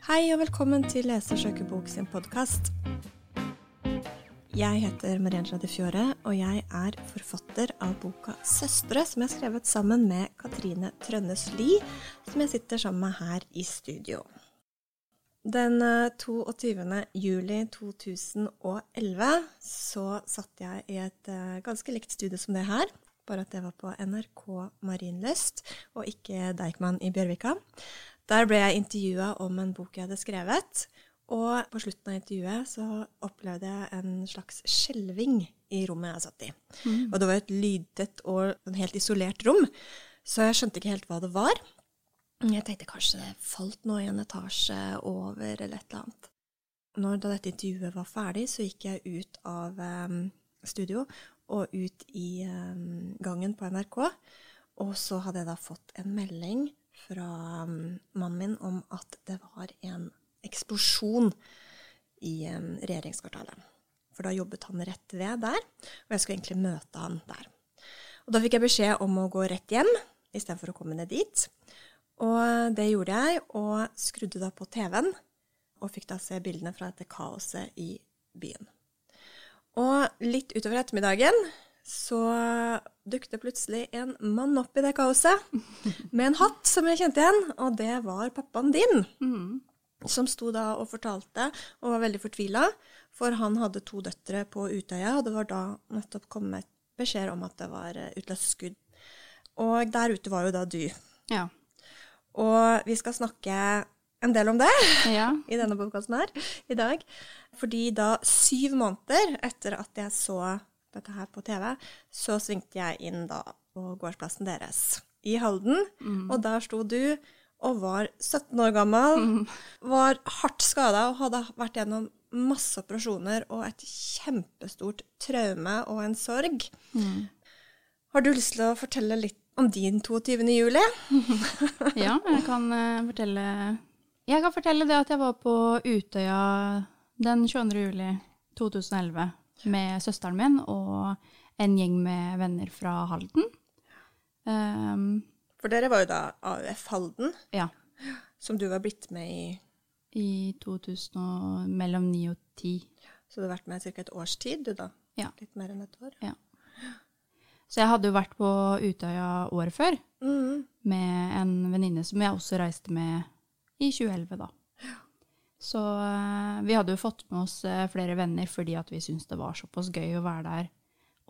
Hei og velkommen til Lese bok sin podkast. Jeg heter Marien de og jeg er forfatter av boka 'Søstre', som jeg har skrevet sammen med Katrine Trønnes Lie, som jeg sitter sammen med her i studio. Den 22. juli 2011 så satt jeg i et eh, ganske likt studio som det her, bare at det var på NRK Marienlyst og ikke Deichman i Bjørvika. Der ble jeg intervjua om en bok jeg hadde skrevet. Og på slutten av intervjuet så opplevde jeg en slags skjelving i rommet jeg satt i. Mm. Og det var et lydtett og en helt isolert rom, så jeg skjønte ikke helt hva det var. Jeg tenkte kanskje det falt noe i en etasje over, eller et eller annet. Når da dette intervjuet var ferdig, så gikk jeg ut av um, studio og ut i um, gangen på NRK. Og så hadde jeg da fått en melding fra um, mannen min om at det var en eksplosjon i um, regjeringskvartalet. For da jobbet han rett ved der, og jeg skulle egentlig møte han der. Og da fikk jeg beskjed om å gå rett hjem istedenfor å komme ned dit. Og det gjorde jeg, og skrudde da på TV-en, og fikk da se bildene fra dette kaoset i byen. Og litt utover ettermiddagen så dukket det plutselig en mann opp i det kaoset med en hatt som jeg kjente igjen, og det var pappaen din. Mm. Som sto da og fortalte og var veldig fortvila, for han hadde to døtre på Utøya, og det var da nettopp kommet beskjed om at det var eh, utløst skudd. Og der ute var jo da du. Ja. Og vi skal snakke en del om det ja. i denne podkasten her i dag. Fordi da, syv måneder etter at jeg så dette her på TV, så svingte jeg inn da på gårdsplassen deres i Halden. Mm. Og der sto du og var 17 år gammel, mm. var hardt skada og hadde vært gjennom masse operasjoner og et kjempestort traume og en sorg. Mm. Har du lyst til å fortelle litt om din 22. juli? ja, jeg kan uh, fortelle Jeg kan fortelle det at jeg var på Utøya den 22. juli 2011 med søsteren min og en gjeng med venner fra Halden. Um, For dere var jo da AUF Halden, ja. som du var blitt med i I 2000 og mellom 9 og 10. Så du har vært med ca. et års tid, du da? Ja. Litt mer enn et år? Ja. Så jeg hadde jo vært på Utøya året før mm. med en venninne som jeg også reiste med i 2011, da. Så uh, vi hadde jo fått med oss uh, flere venner fordi at vi syntes det var såpass gøy å være der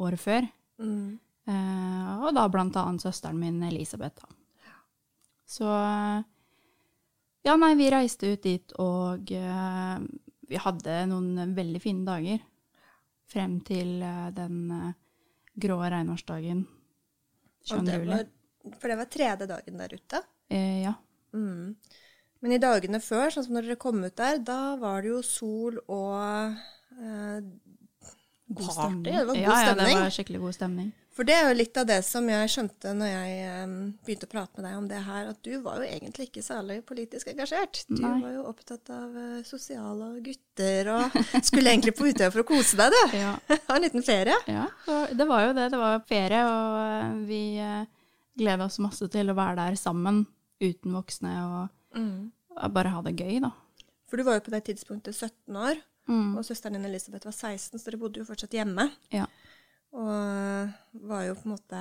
året før. Mm. Uh, og da blant annet søsteren min Elisabeth, da. Så Ja, nei, vi reiste ut dit, og vi hadde noen veldig fine dager. Frem til den grå regnværsdagen 22. juli. For det var tredje dagen der ute? ja. Mm. Men i dagene før, sånn som når dere kom ut der, da var det jo sol og eh, God stemning. Det var god ja, stemning. Ja, det var skikkelig god stemning. For det er jo litt av det som jeg skjønte når jeg um, begynte å prate med deg om det her, at du var jo egentlig ikke særlig politisk engasjert. Du Nei. var jo opptatt av uh, sosiale gutter og skulle egentlig på Utøya for å kose deg, du. Ja. Ha en liten ferie. Ja, det var jo det. Det var ferie, og uh, vi uh, gleda oss masse til å være der sammen uten voksne. og Mm. Bare ha det gøy, da. For du var jo på det tidspunktet 17 år, mm. og søsteren din Elisabeth var 16, så dere bodde jo fortsatt hjemme. Ja. Og var jo på en måte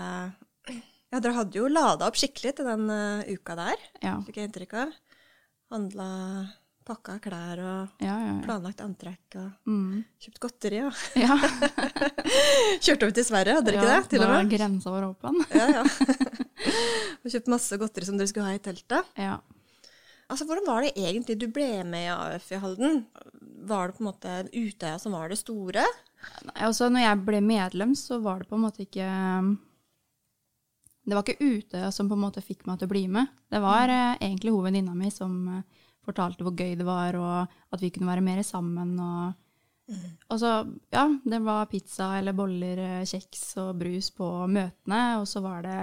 Ja, dere hadde jo lada opp skikkelig til den uh, uka der, ja. fikk jeg inntrykk av. Handla pakka klær og ja, ja, planlagt antrekk og mm. kjøpt godteri og ja. Kjørte over til Sverige, hadde dere ikke det? Til og med? grensa var åpen. ja, ja. og kjøpt masse godteri som dere skulle ha i teltet. Ja. Altså, Hvordan var det egentlig du ble med i AUF i Halden? Var det på en måte Utøya som var det store? Nei, altså når jeg ble medlem, så var det på en måte ikke Det var ikke Utøya som på en måte fikk meg til å bli med. Det var eh, egentlig hovedvenninna mi som eh, fortalte hvor gøy det var, og at vi kunne være mer sammen. og mm. Altså, ja, det var pizza eller boller, eh, kjeks og brus på møtene, og så var det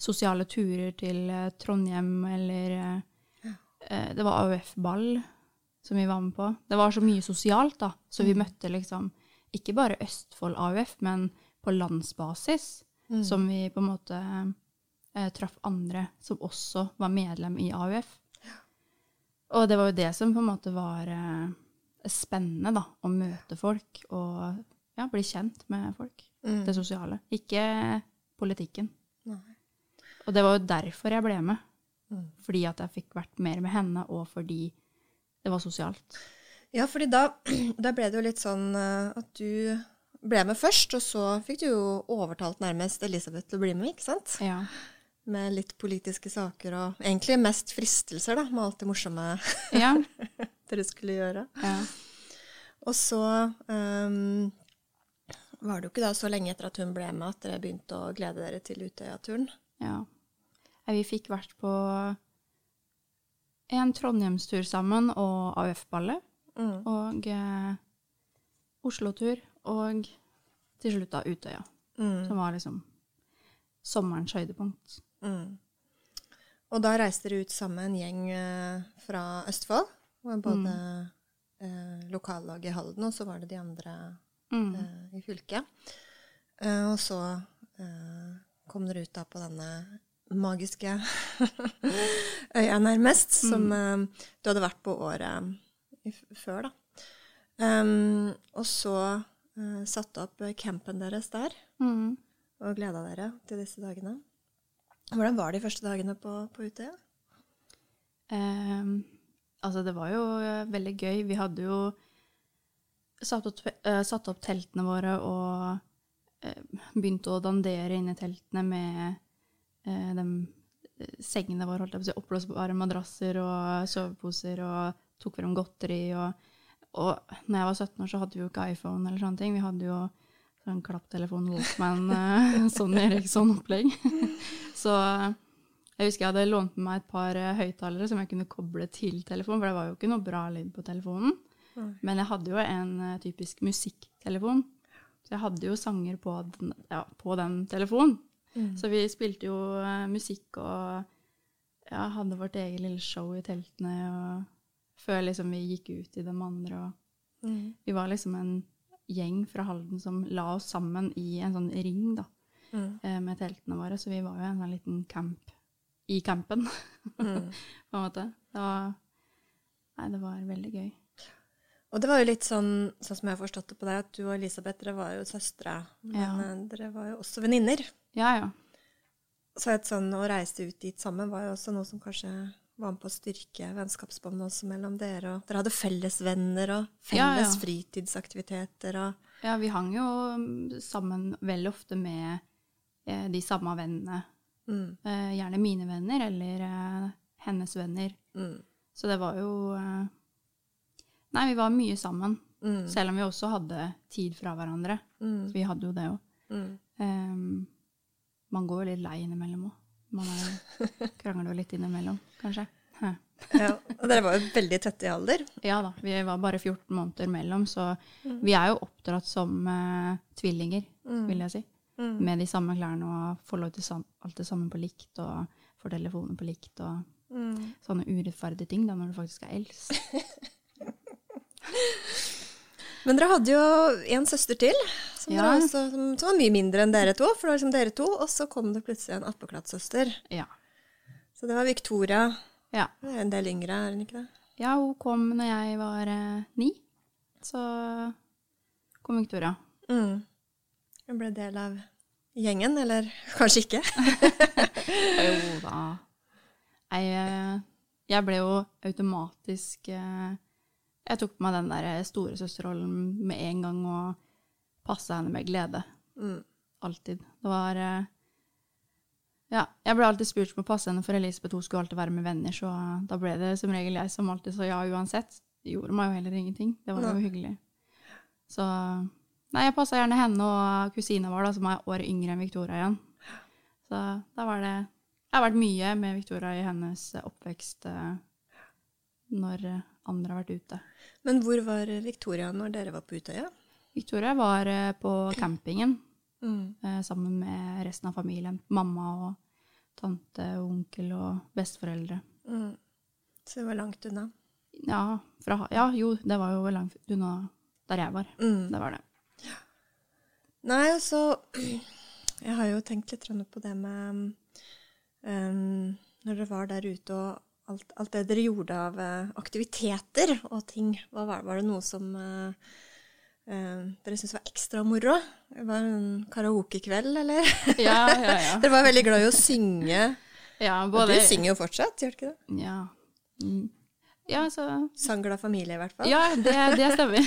sosiale turer til eh, Trondheim eller Det var AUF-ball som vi var med på. Det var så mye sosialt, da. Så vi mm. møtte liksom ikke bare Østfold AUF, men på landsbasis, mm. som vi på en måte eh, traff andre som også var medlem i AUF. Og det var jo det som på en måte var eh, spennende, da. Å møte folk og ja, bli kjent med folk. Mm. Det sosiale. Ikke politikken. Nei. Og det var jo derfor jeg ble med. Mm. Fordi at jeg fikk vært mer med henne, og fordi det var sosialt. Ja, fordi da, da ble det jo litt sånn eh, at du ble med først, og så fikk du jo overtalt nærmest Elisabeth til å bli med, ikke sant? Ja. Med litt politiske saker og egentlig mest fristelser, da, med alt det morsomme Ja. dere skulle gjøre. ja. Og så um, var det jo ikke da så lenge etter at hun ble med at dere begynte å glede dere til Utøya-turen. ja. Vi fikk vært på en Trondheimstur sammen og AUF-ballet. Mm. Og eh, Oslo-tur. Og til slutt da Utøya. Mm. Som var liksom sommerens høydepunkt. Mm. Og da reiste dere ut sammen en gjeng eh, fra Østfold. Både eh, lokallaget i Halden, og så var det de andre Mm. eh, i fylket. Eh, og så eh, kom dere ut da på denne magiske øya, nærmest, som eh, du hadde vært på året før, da. Um, og så uh, satte opp campen deres der, Mm. og gleda dere til disse dagene. Hvordan var de første dagene på, på Utøya? Um, altså, det var jo eh, veldig gøy. Vi hadde jo satt opp, uh, satt opp teltene våre og uh, begynte å dandere inn i teltene med eh, de eh, sengene våre, holdt jeg på å si, oppblåsbare madrasser og soveposer, og tok frem godteri. Og, og når jeg var 17 år, så hadde vi jo ikke iPhone eller sånne ting. Vi hadde jo sånn klapptelefon Walkman, eh, sånn Eriksson-opplegg. så jeg husker jeg hadde lånt med meg et par eh, høyttalere som jeg kunne koble til telefonen, for det var jo ikke noe bra lyd på telefonen. Men jeg hadde jo en eh, typisk musikktelefon, så jeg hadde jo sanger på den, ja, på den telefonen. Mm. Så vi spilte jo eh, musikk og ja, hadde vårt eget lille show i teltene. Og før liksom vi gikk ut i de andre. Og Mm. vi var liksom en gjeng fra Halden som la oss sammen i en sånn ring da, Mm. eh, med teltene våre. Så vi var jo en sånn liten camp i campen, Mm. på en måte. Det var, nei, det var veldig gøy. Og det var jo litt sånn, sånn som jeg har forstått det på deg, at du og Elisabeth dere var jo søstre, men Ja. eh, dere var jo også venninner. Ja, ja. Så et sånn å reise ut dit sammen var jo også noe som kanskje var med på å styrke vennskapsbåndet også mellom dere. Og dere hadde felles venner og felles ja. fritidsaktiviteter og Ja, vi hang jo mm, sammen veldig ofte med eh, de samme vennene. mm, Eh, gjerne mine venner eller eh, hennes venner. mm, Så det var jo Nei, vi var mye sammen. mm, Selv om vi også hadde tid fra hverandre. mm, Vi hadde jo det òg. mm. Man går jo litt lei innimellom òg. Man er krangler jo litt innimellom, kanskje. Hæ. Ja, og dere var jo veldig tette i alder. Ja da, vi var bare 14 måneder mellom, så vi er jo oppdratt som eh, tvillinger, Mm. vil jeg si. Mm. Med de samme klærne og får lov til alt det samme på likt og får telefonen på likt og Mm. sånne urettferdige ting da, når du faktisk er eldst. Men dere hadde jo en søster til, som, Ja. også, som, som var mye mindre enn dere to. For det var liksom dere to, og så kom det plutselig en attpåklattsøster. Ja. Så det var Victoria. Ja. Hun er en del yngre, er hun ikke det? ja, hun kom når jeg var eh, ni. Så kom Victoria. Mm. Hun ble del av gjengen, eller kanskje ikke? Jo da. Jeg, eh, jeg ble jo automatisk eh, Jeg tok på meg den der storesøsterrollen med en gang og passa henne med glede. Mm. Alltid. Det var eh, Ja, jeg ble alltid spurt om å passe henne, for Elisabeth hun skulle alltid være med venner, så da ble det som regel jeg som alltid sa ja uansett. Det gjorde meg jo heller ingenting. Det var jo hyggelig. Så Nei, jeg passa gjerne henne og kusina vår, da, som er året yngre enn Victoria igjen. Så da var det Jeg har vært mye med Victoria i hennes oppvekst eh, når andre har vært ute. Men hvor var Victoria når dere var på Utøya? Victoria var eh, på campingen Mm. eh, sammen med resten av familien. Mamma og tante og onkel og besteforeldre. Mm. Så det var langt unna. Ja, fra, ja, jo, det var jo langt unna der jeg var. Mm. Det var det. Nei, altså Jeg har jo tenkt litt på det med um, Når dere var der ute og alt, alt, det dere gjorde av uh, aktiviteter og ting. Var, var det noe som uh, dere syntes var ekstra moro? Det var en karaokekveld, eller? Ja, ja, ja. dere var veldig glad i å synge. Ja, både... Du synger jo fortsatt, gjør du ikke det? Ja. Mm. Ja, så Sangglad familie, i hvert fall. Ja, det, det stemmer.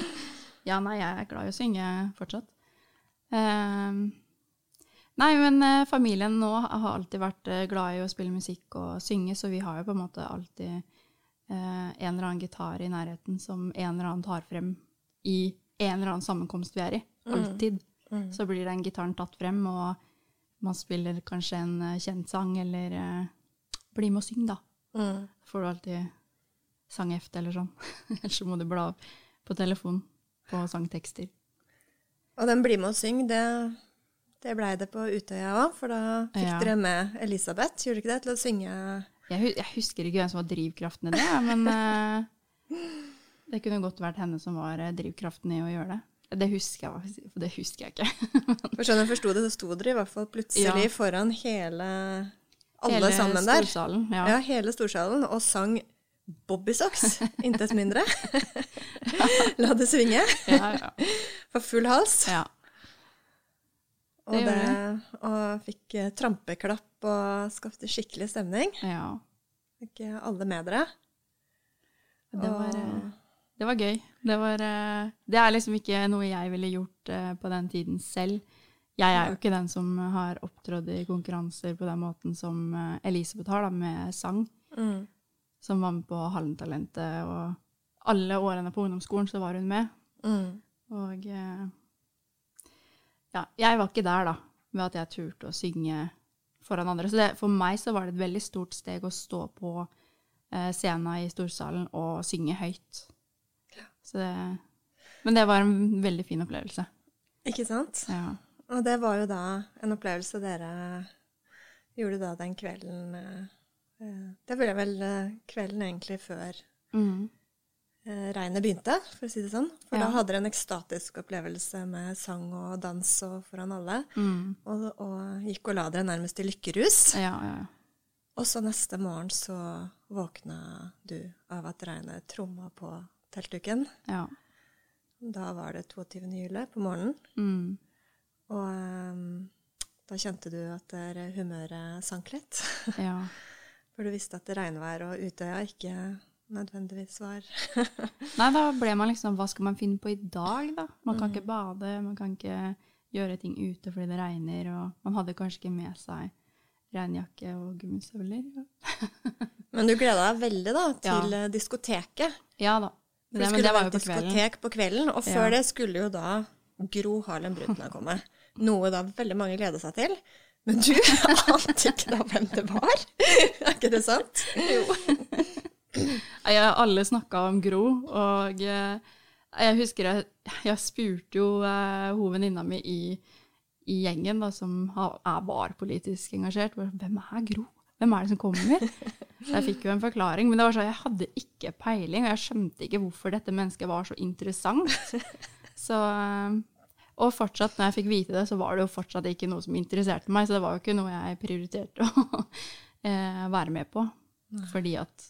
ja, nei, jeg er glad i å synge fortsatt. Um, nei, men uh, familien nå har alltid vært uh, glad i å spille musikk og synge, så vi har jo på en måte alltid uh, en eller annen gitar i nærheten som en eller annen tar frem i en eller annen sammenkomst vi er i. Mm. Alltid. Mm. Mm. Så blir den gitaren tatt frem, og man spiller kanskje en kjent sang, eller blir med og syng, da. Mm. Får du alltid sanghefte eller sånn. Ellers så må du bla opp på telefon på sangtekster. Og den Bli med og syng, det, det blei det på Utøya òg, for da fikk ja. dere med Elisabeth, gjorde dere ikke det, til å synge Jeg, jeg husker ikke hvem som var drivkraften i det, men uh, det kunne godt vært henne som var eh, drivkraften i å gjøre det. Det husker jeg, det husker jeg ikke. for sånn jeg forsto det, så sto dere i hvert fall plutselig ja. foran hele alle hele sammen der. Storsalen, ja. ja, hele storsalen, og sang Bobbysocks, intet mindre. La det svinge. Ja, ja. For full hals. Ja. Og, det, og fikk eh, trampeklapp og skapte skikkelig stemning. Ja. Fikk eh, alle med dere. Det var, og... Eh, det var gøy. Det, var, det, er liksom ikke noe jeg ville gjort på den tiden selv. Jeg er jo ikke den som har opptrådt i konkurranser på den måten som Elisabeth har, da, med sang. Mm som var med på Hallen-talentet, og alle årene på ungdomsskolen så var hun med. Mm. Og eh, ja, jeg var ikke der, da, med at jeg turte å synge foran andre. Så det, for meg så var det et veldig stort steg å stå på eh, scenen i storsalen og synge høyt. Det, men det var en veldig fin opplevelse. Ikke sant? Ja. Og det var jo da en opplevelse dere gjorde da den kvelden eh, Eh, det ble vel eh, kvelden egentlig før mm. Regnet begynte, for å si det sånn. For ja. da hadde dere en ekstatisk opplevelse med sang og dans og foran alle. Mm. Og, og, gikk og la dere nærmest i lykkerus. Ja, ja. Og så neste morgen så våkna du av at regnet tromma på teltduken. Ja. Da var det 22. juli på morgenen. Mm. Og um, da kjente du at humøret sank litt. Ja. For du visste at regnvær og Utøya ikke nødvendigvis var Nei, da ble man liksom Hva skal man finne på i dag, da? Man kan mm. ikke bade, man kan ikke gjøre ting ute fordi det regner, og man hadde kanskje ikke med seg regnjakke og gummistøvler. men du gleda deg veldig da, til ja. diskoteket. Ja da. For det, det, det var jo på diskotek på kvelden, og før ja. det skulle jo da Gro Harlem Brundtland komme. Noe da veldig mange gleda seg til. Men du ante ikke da hvem det var? Er ikke det sant? Jo. Jeg, alle snakka om Gro, og eh, jeg husker jeg, jeg spurte jo uh, hun venninna mi i, i, gjengen da, som er var politisk engasjert, hvem er Gro? Hvem er det som kommer? Jeg fikk jo en forklaring, men det var sånn, jeg hadde ikke peiling, og jeg skjønte ikke hvorfor dette mennesket var så interessant. Så uh, og fortsatt, når jeg fikk vite det, så var det jo fortsatt ikke noe som interesserte meg, så det var jo ikke noe jeg prioriterte å eh, være med på. Fordi at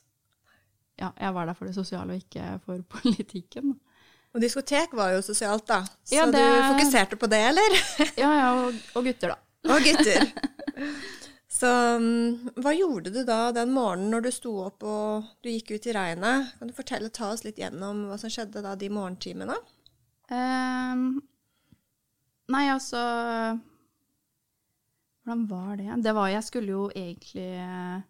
ja, jeg var der for det sosiale og ikke for politikken. Og diskotek var jo sosialt, da. Så ja, det... du fokuserte på det, eller? ja, ja, og, og, gutter, da. Og gutter. Så mm, hva gjorde du da den morgenen når du sto opp og du gikk ut i regnet? Kan du fortelle, ta oss litt gjennom hva som skjedde da de morgentimene? Um, Nei, altså Hvordan var det? Det var Jeg skulle jo egentlig eh,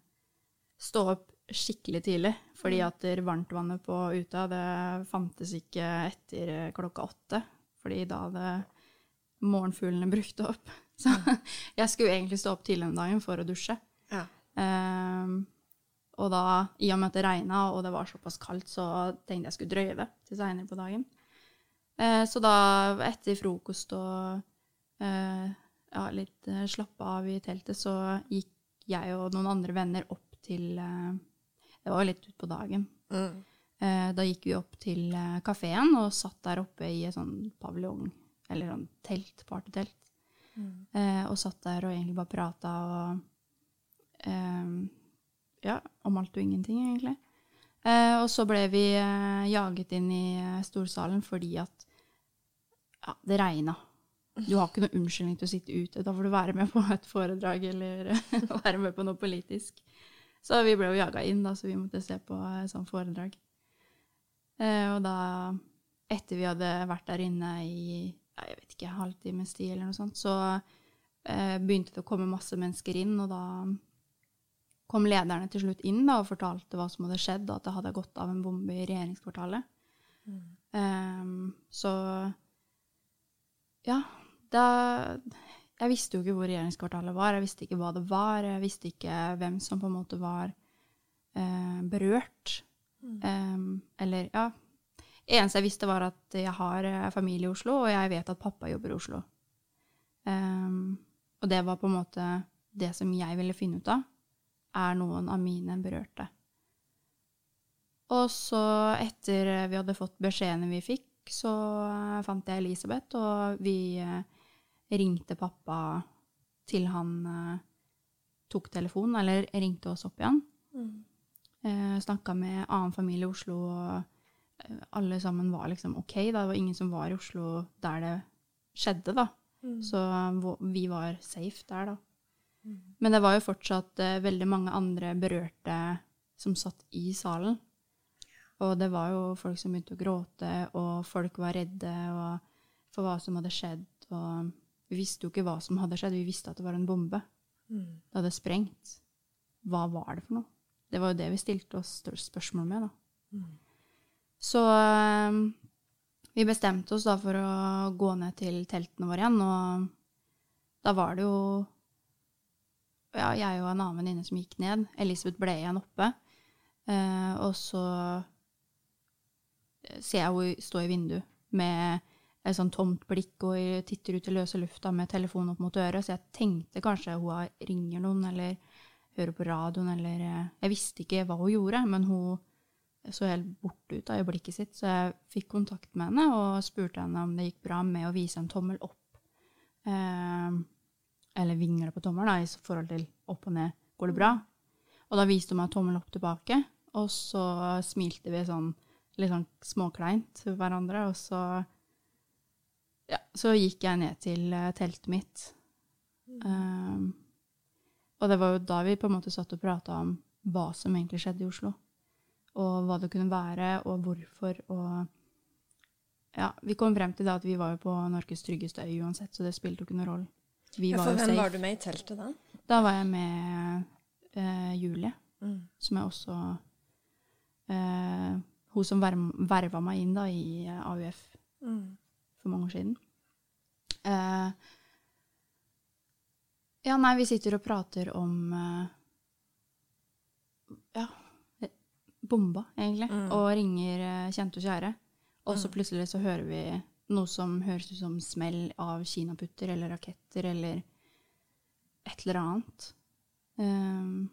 stå opp skikkelig tidlig, fordi mm. at varmtvannet på Uta det fantes ikke etter eh, klokka åtte. Fordi da hadde morgenfuglene brukt opp. Så jeg skulle egentlig stå opp tidlig den dagen for å dusje. Ja. Um, og da, i og med at det regna og det var såpass kaldt, så tenkte jeg skulle drøye det til seinere på dagen. Uh, så da, etter frokost og uh, ja, litt uh, slappe av i teltet, så gikk jeg og noen andre venner opp til eh, Det var jo litt utpå dagen. Mm. Da gikk vi opp til kafeen og satt der oppe i et sånn paviljong, eller sånn telt, partytelt. Mm. og satt der og egentlig bare prata og ja, om alt og ingenting, egentlig. Eh, og så ble vi eh, jaget inn i eh, storsalen fordi at ja, det regna. Du har ikke noen unnskyldning til å sitte ute. Da får du være med på et foredrag eller være med på noe politisk. Så vi ble jo jaga inn, da, så vi måtte se på et sånt foredrag. Eh, og da, etter vi hadde vært der inne i jeg vet ikke, halvtimes tid eller noe sånt, så eh, begynte det å komme masse mennesker inn, og da kom lederne til slutt inn da, og fortalte hva som hadde skjedd, og at det hadde gått av en bombe i regjeringskvartalet. Mm. Um, så ja, da Jeg visste jo ikke hvor regjeringskvartalet var, jeg visste ikke hva det var, jeg visste ikke hvem som på en måte var eh, berørt. Mm. Um, eller, ja Eneste jeg visste, var at jeg har eh, familie i Oslo, og jeg vet at pappa jobber i Oslo. Um, og det var på en måte det som jeg ville finne ut av. Er noen av mine berørte? Og så, etter vi hadde fått beskjedene vi fikk, så eh, fant jeg Elisabeth, og vi eh, ringte pappa til han tok telefonen, eller ringte oss opp igjen. Mm. Eh, Snakka med annen familie i Oslo. og alle sammen var liksom OK. Da. Det var ingen som var i Oslo der det skjedde, da. Mm. Så vi var safe der, da. Mm. Men det var jo fortsatt uh, veldig mange andre berørte som satt i salen. Og det var jo folk som begynte å gråte, og folk var redde for hva som hadde skjedd. Og vi visste jo ikke hva som hadde skjedd, vi visste at det var en bombe. Mm. Det hadde sprengt. Hva var det for noe? Det var jo det vi stilte oss spørsmål med, da. Så ehm, vi bestemte oss da for å gå ned til teltene våre igjen, og da var det jo ja, jeg og en annen venninne som gikk ned. Elisabeth ble igjen oppe. Eh, og så ser jeg henne stå i vinduet med et sånn tomt blikk og titter ut i løse lufta med telefonen opp mot øret, så jeg tenkte kanskje hun ringer noen eller hører på radioen eller eh, Jeg visste ikke hva hun gjorde, men hun så helt borte ut av øyeblikket sitt, så jeg fikk kontakt med henne og spurte henne om det gikk bra med å vise en tommel opp. Eh, eller vingle på tommelen da, i forhold til opp og ned. Går det bra? Og da viste hun meg tommel opp tilbake, og så smilte vi sånn litt sånn småkleint til hverandre, og så ja, så gikk jeg ned til uh, teltet mitt. Um, og det var jo da vi på en måte satt og prata om hva som egentlig skjedde i Oslo og hva det kunne være, og hvorfor, og Ja, vi kom frem til det at vi var jo på Norges tryggeste øy uansett, så det spilte jo ikke noen rolle. Vi ja, for hvem safe. var du med i teltet da? Da var jeg med eh, Julie, mm. som er også eh, Hun som verva meg inn da i eh, AUF mm. for mange år siden. Eh, ja, nei, vi sitter og prater om eh, Ja, bomba, egentlig, mm. og ringer eh, kjente og kjære. Og så mm. plutselig så hører vi noe som høres ut som smell av kinaputter eller raketter eller et eller annet. Um,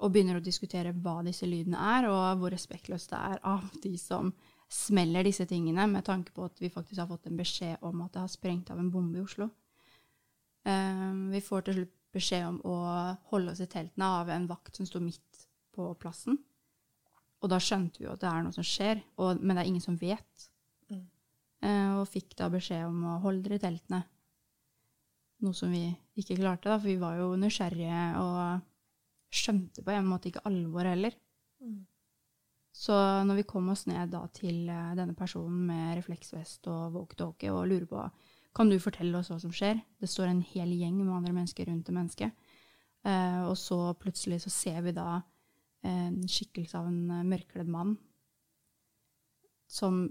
og begynner å diskutere hva disse lydene er, og hvor respektløst det er av de som smeller disse tingene, med tanke på at vi faktisk har fått en beskjed om at det har sprengt av en bombe i Oslo. Um, vi får til slutt beskjed om å holde oss i teltene av en vakt som sto midt på plassen. Og da skjønte vi jo at det er noe som skjer, og, men det er ingen som vet. Mm. Eh, og fikk da beskjed om å holde dere i teltene. Noe som vi ikke klarte, da, for vi var jo nysgjerrige og skjønte på en måte ikke alvoret heller. Mm. Så når vi kom oss ned da til eh, denne personen med refleksvest og walkietalkie og lurer på kan du fortelle oss hva som skjer, det står en hel gjeng med andre mennesker rundt det mennesket, eh, og så plutselig så ser vi da en skikkelse av en eh, mørkledd mann som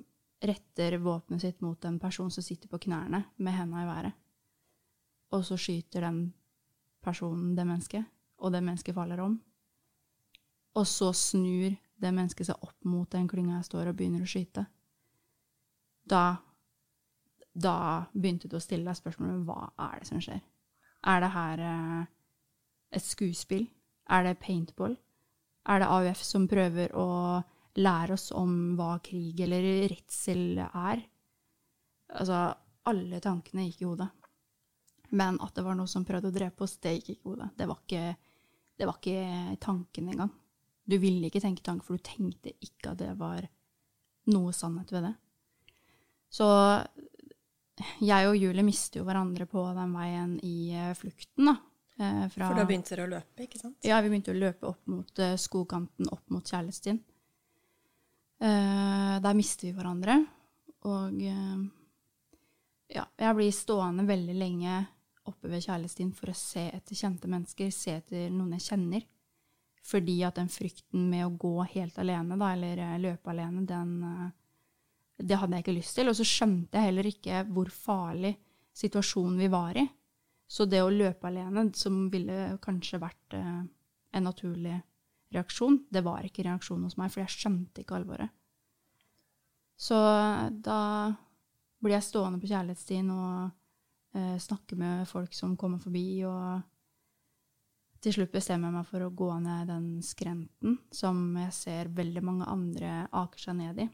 retter våpenet sitt mot en person som sitter på knærne med henda i været. Og så skyter den personen det mennesket, og det mennesket faller om. Og så snur det mennesket seg opp mot den klynga jeg står og begynner å skyte. Da, da begynte du å stille deg spørsmålet hva er det som skjer. Er det her eh, et skuespill? Er det paintball? Er det AUF som prøver å lære oss om hva krig eller redsel er? Altså, alle tankene gikk i hodet. Men at det var noe som prøvde å drepe oss, det gikk ikke i hodet. Det var ikke Det var ikke tanken engang. Du ville ikke tenke tanken, for du tenkte ikke at det var noe sannhet ved det. Så jeg og Julie mister jo hverandre på den veien i eh, flukten, da. Eh, fra, For da begynte dere å løpe, ikke sant? Ja, vi begynte å løpe opp mot uh, skogkanten, opp mot Kjærlighetstien. Uh, der mister vi hverandre. Og uh, ja, jeg blir stående veldig lenge oppe ved Kjærlighetstien for å se etter kjente mennesker, se etter noen jeg kjenner. Fordi at den frykten med å gå helt alene, da, eller løpe alene, den Det hadde jeg ikke lyst til. Og så skjønte jeg heller ikke hvor farlig situasjonen vi var i. Så det å løpe alene, som ville kanskje vært eh, en naturlig reaksjon, det var ikke reaksjon hos meg, for jeg skjønte ikke alvoret. Så da blir jeg stående på kjærlighetsstien og eh, snakke med folk som kommer forbi, og til slutt bestemmer jeg meg for å gå ned den skrenten som jeg ser veldig mange andre aker seg ned i.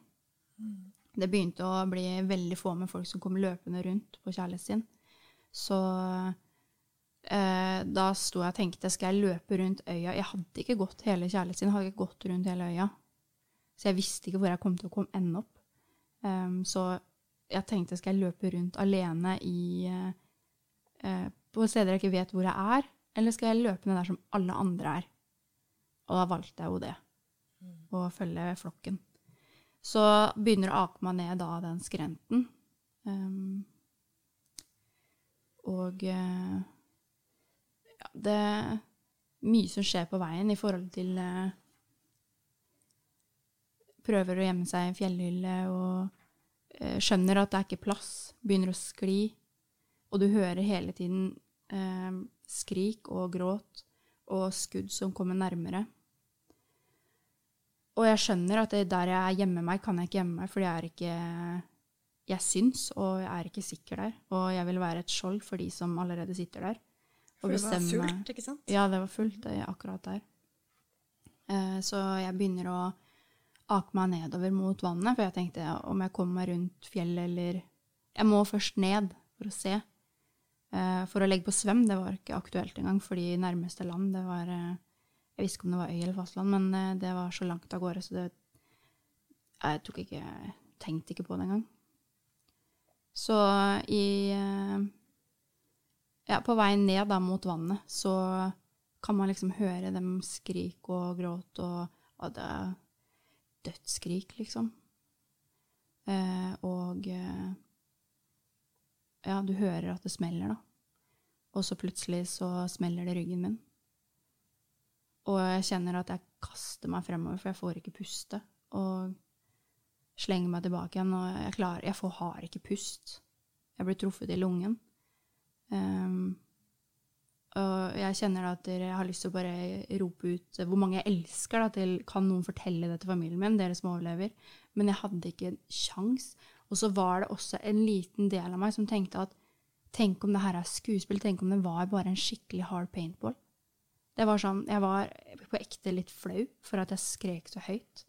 Mm. Det begynte å bli veldig få med folk som kom løpende rundt på kjærlighetsstien. Så eh, da sto jeg og tenkte skal jeg løpe rundt øya Jeg hadde ikke gått hele kjærligheten, hadde ikke gått rundt hele øya. Så jeg visste ikke hvor jeg kom til å komme, ende opp. Um, så jeg tenkte skal jeg løpe rundt alene i, uh, på steder jeg ikke vet hvor jeg er, eller skal jeg løpe ned der som alle andre er? Og da valgte jeg jo det. Mm. Å følge flokken. Så begynner å ake meg ned da den skrenten. Um, og uh, ja, det er mye som skjer på veien i forhold til uh, Prøver å gjemme seg i en fjellhylle og uh, skjønner at det er ikke plass. Begynner å skli. Og du hører hele tiden skrik og gråt og skudd som kommer nærmere. Og jeg skjønner at der jeg gjemmer meg, kan jeg ikke gjemme meg, fordi jeg er ikke jeg syns, og jeg er ikke sikker der. Og jeg vil være et skjold for de som allerede sitter der. For det var fullt, ikke sant? Ja, det var fullt det er akkurat der. Eh, så jeg begynner å ake meg nedover mot vannet, for jeg tenkte om jeg kommer meg rundt fjellet eller Jeg må først ned for å se. Eh, for å legge på svøm, det var ikke aktuelt engang, fordi nærmeste land, det var eh, Jeg visste ikke om det var øy eller fastland, men det var så langt av gårde, så det Jeg tok ikke Tenkte ikke på det engang. Så i Ja, på vei ned da mot vannet så kan man liksom høre dem skrike og gråte og, og det er dødsskrik, liksom. Eh, og eh, ja, du hører at det smeller, da. Og så plutselig så smeller det ryggen min. Og jeg kjenner at jeg kaster meg fremover, for jeg får ikke puste. Og slenger meg tilbake igjen, og jeg, klarer, jeg får, har ikke pust. Jeg blir truffet i lungen. Um, og jeg kjenner at jeg har lyst til å bare rope ut hvor mange jeg elsker. Da, til Kan noen fortelle det til familien min, dere som overlever? Men jeg hadde ikke en sjans. Og så var det også en liten del av meg som tenkte at tenk om det her er skuespill, tenk om det var bare en skikkelig hard paintball. Det var sånn, Jeg var på ekte litt flau for at jeg skrek så høyt.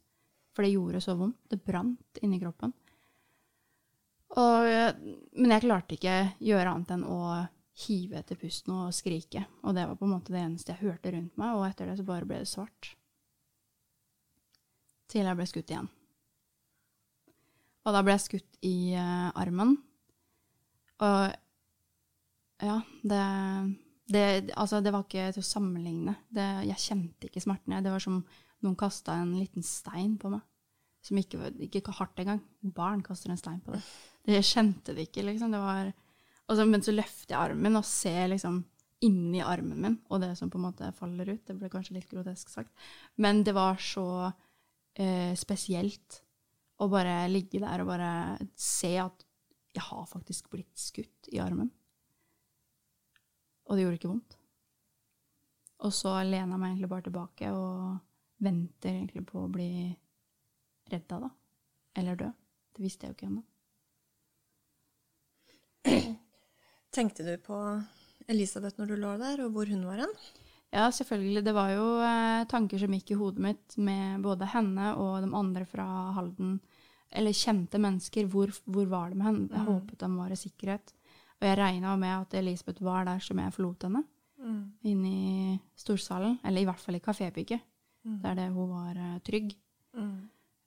For det gjorde så vondt. Det brant inni kroppen. Og, men jeg klarte ikke gjøre annet enn å hive etter pusten og skrike. Og det var på en måte det eneste jeg hørte rundt meg, og etter det så bare ble det svart. Til jeg ble skutt igjen. Og da ble jeg skutt i uh, armen. Og ja, det, det Altså, det var ikke til å sammenligne. Det, jeg kjente ikke smertene. Det var som noen kasta en liten stein på meg. Som ikke, ikke hardt engang. Barn kaster en stein på det. Det kjente det ikke, liksom. Det var, så, men så løfter jeg armen og ser liksom inni armen min, og det som på en måte faller ut. Det ble kanskje litt grotesk sagt. Men det var så eh, spesielt å bare ligge der og bare se at jeg har faktisk blitt skutt i armen. Og det gjorde ikke vondt. Og så lener jeg meg egentlig bare tilbake og venter egentlig på å bli redda, da. Eller dø. Det visste jeg jo ikke ennå. Tenkte du på Elisabeth når du lå der, og hvor hun var hen? Ja, selvfølgelig. Det var jo eh, tanker som gikk i hodet mitt med både henne og de andre fra Halden. Eller kjente mennesker. Hvor, hvor var det med henne? Jeg mm. håpet de var i sikkerhet. Og jeg regna med at Elisabeth var der som jeg forlot henne. mm. inne i storsalen. Eller i hvert fall i kafébygget, mm. der det hun var uh, trygg.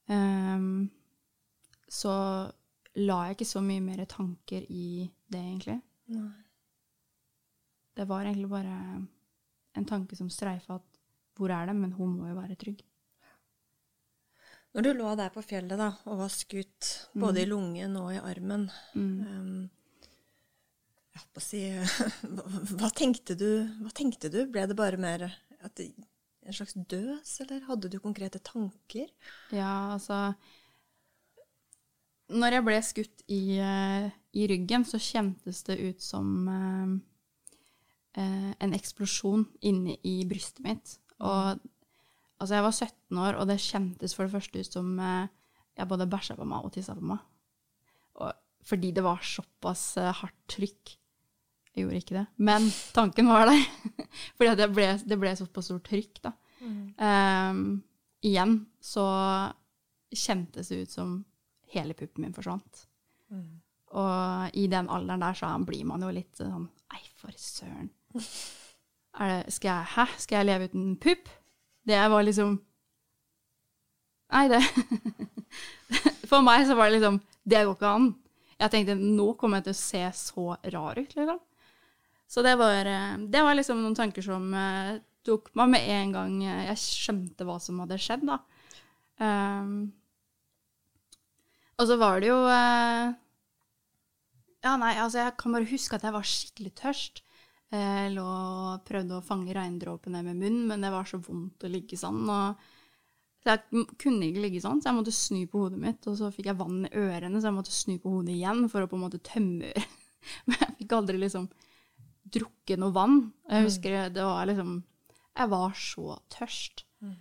Um, så la jeg ikke så mye mer tanker i det, egentlig. Nei. Det var egentlig bare en tanke som streifa at hvor er det, men hun må jo være trygg. Når du lå der på fjellet da, og var skutt både mm. i lungen og i armen mm. um, jeg å si, hva, tenkte du, hva tenkte du? Ble det bare mer det, en slags døs, eller hadde du konkrete tanker? Ja, altså Når jeg ble skutt i, uh, i ryggen, så kjentes det ut som uh, uh, en eksplosjon inne i brystet mitt. Og Altså, jeg var 17 år, og det kjentes for det første ut som eh, jeg både bæsja på meg og tissa på meg. Og, fordi det var såpass eh, hardt trykk. Jeg gjorde ikke det, men tanken var der. fordi det ble, det ble såpass stort trykk, da. Mm. Um, igjen så kjentes det ut som hele puppen min forsvant. Mm. Og i den alderen der så blir man jo litt sånn Nei, for søren. Det, skal jeg, hæ? Skal jeg leve uten pupp? Det var liksom Nei, det For meg så var det liksom Det går ikke an. Jeg tenkte nå kommer jeg til å se så rar ut, liksom. Så det var, eh, det var liksom noen tanker som uh, tok meg med en gang jeg skjønte hva som hadde skjedd, da. Um, og så var det jo uh, Ja, nei, altså, jeg kan bare huske at jeg var skikkelig tørst. Jeg lå og prøvde å fange regndråpene med munnen, men det var så vondt å ligge sånn. Så jeg kunne ikke ligge sånn, så jeg måtte snu på hodet mitt. Og så fikk jeg vann i ørene, så jeg måtte snu på hodet igjen for å på en måte tømme. Men jeg fikk aldri liksom drukket noe vann. Jeg mm. husker det var liksom Jeg var så tørst. Mm.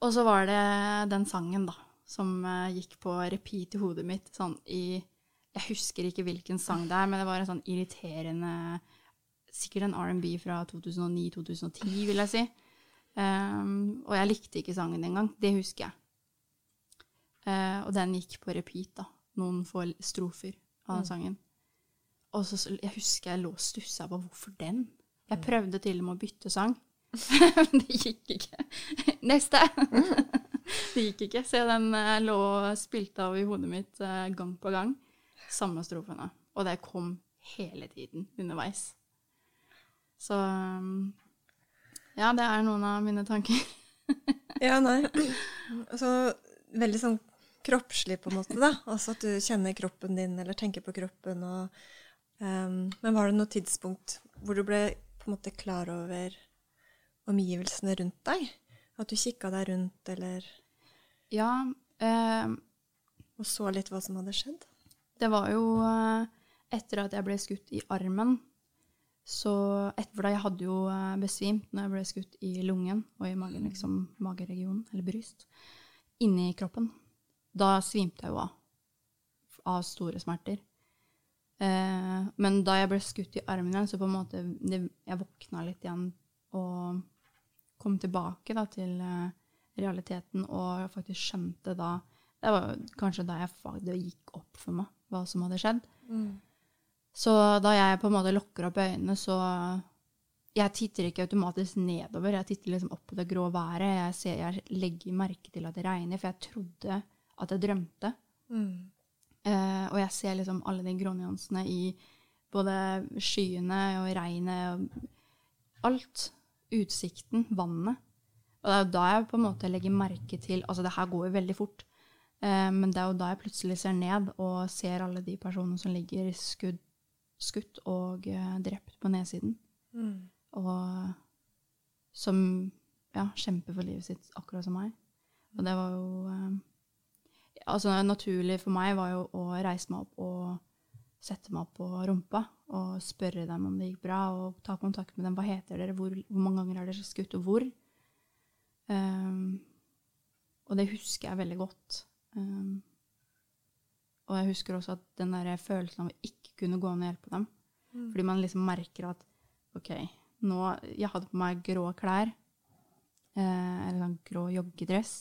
Og så var det den sangen, da, som eh, gikk på repeat i hodet mitt sånn i Jeg husker ikke hvilken sang det er, men det var en sånn irriterende sikkert en R&B fra 2009-2010, vil jeg si. Um, og jeg likte ikke sangen engang. Det husker jeg. Uh, og den gikk på repeat, da. Noen få strofer av den mm. sangen. Og så, jeg husker jeg lå og stussa på hvorfor den. Jeg mm. prøvde til og med å bytte sang, men det gikk ikke. Neste! det gikk ikke. Så den uh, lå og spilte av i hodet mitt uh, gang på gang. Samme strofene. Og det kom hele tiden underveis. Så um, ja, det er noen av mine tanker. ja, nei. Altså veldig sånn kroppslig, på en måte, da. Altså at du kjenner kroppen din, eller tenker på kroppen og um, Men var det noe tidspunkt hvor du ble på en måte klar over omgivelsene rundt deg? At du kikka deg rundt, eller Ja. Um, og så litt hva som hadde skjedd? Det var jo uh, etter at jeg ble skutt i armen, så etter det, Jeg hadde jo eh, besvimt når jeg ble skutt i lungen og i magen, liksom mageregionen, eller bryst, inni kroppen. Da svimte jeg jo av. Av store smerter. Eh, men da jeg ble skutt i armen igjen, så på en måte det, Jeg våkna litt igjen og kom tilbake da, til eh, realiteten og jeg faktisk skjønte da Det var kanskje da jeg, det gikk opp for meg hva som hadde skjedd. Mm. Så da jeg på en måte lukker opp øynene, så Jeg titter ikke automatisk nedover, jeg titter liksom opp på det grå været. Jeg, ser, jeg legger merke til at det regner, for jeg trodde at jeg drømte. Mm. Og jeg ser liksom alle de grånyansene i både skyene og regnet og alt. Utsikten, vannet. Og det er jo da jeg på en måte legger merke til Altså, det her går jo veldig fort. Eh, men det er jo da jeg plutselig ser ned og ser alle de personene som ligger skudd skutt og eh, drept på nedsiden. Mm. Og som ja, kjemper for livet sitt, akkurat som meg. Og det var jo eh, Altså, naturlig for meg var jo å reise meg opp og sette meg opp på rumpa og spørre dem om det gikk bra, og ta kontakt med dem. Hva heter dere? Hvor, hvor mange ganger har dere skutt, og hvor? Um, og det husker jeg veldig godt. Um, og jeg husker også at den der følelsen av å ikke kunne gå ned og hjelpe dem. Mm. Fordi man liksom merker at OK, nå Jeg hadde på meg grå klær. Eh, eller sånn grå joggedress.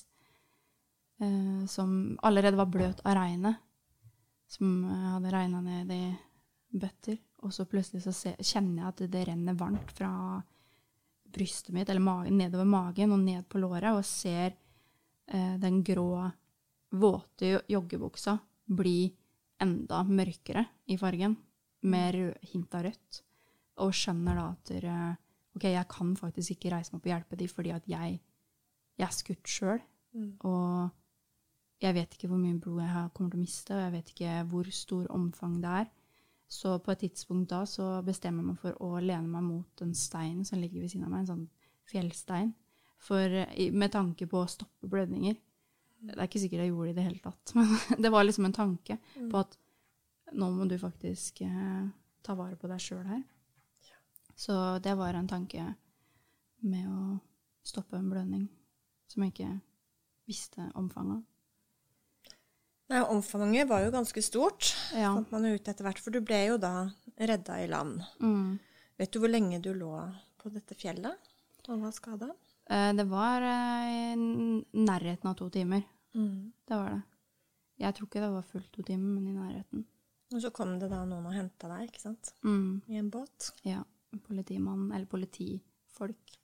Eh, som allerede var bløt av regnet. Som eh, hadde regna ned i bøtter. Og så plutselig så se, kjenner jeg at det renner varmt fra brystet mitt, eller magen, nedover magen og ned på låret, og ser eh, den grå, våte jo- joggebuksa bli enda mørkere i fargen, med hint av rødt. Og skjønner da at dere, ok, jeg kan faktisk ikke reise meg opp og hjelpe dem fordi at jeg, jeg er skutt sjøl. Mm. Og jeg vet ikke hvor mye blod jeg kommer til å miste, og jeg vet ikke hvor stor omfang det er. Så på et tidspunkt da så bestemmer jeg meg for å lene meg mot en stein som ligger ved siden av meg, en sånn fjellstein, for, med tanke på å stoppe blødninger. Det er ikke sikkert jeg gjorde det i det hele tatt, men det var liksom en tanke på at nå må du faktisk eh, ta vare på deg sjøl her. Så det var en tanke med å stoppe en blødning som jeg ikke visste omfanget av. Nei, omfanget var jo ganske stort, Ja. fant man jo ut etter hvert. For du ble jo da redda i land. Mm. Vet du hvor lenge du lå på dette fjellet og var skada? Eh, Det var eh, i nærheten av to timer. Det var det. Jeg tror ikke det var fullt to timer, men i nærheten. Og så kom det da noen og henta deg, ikke sant? Mm. I en båt. Ja. Politimann, eller politifolk.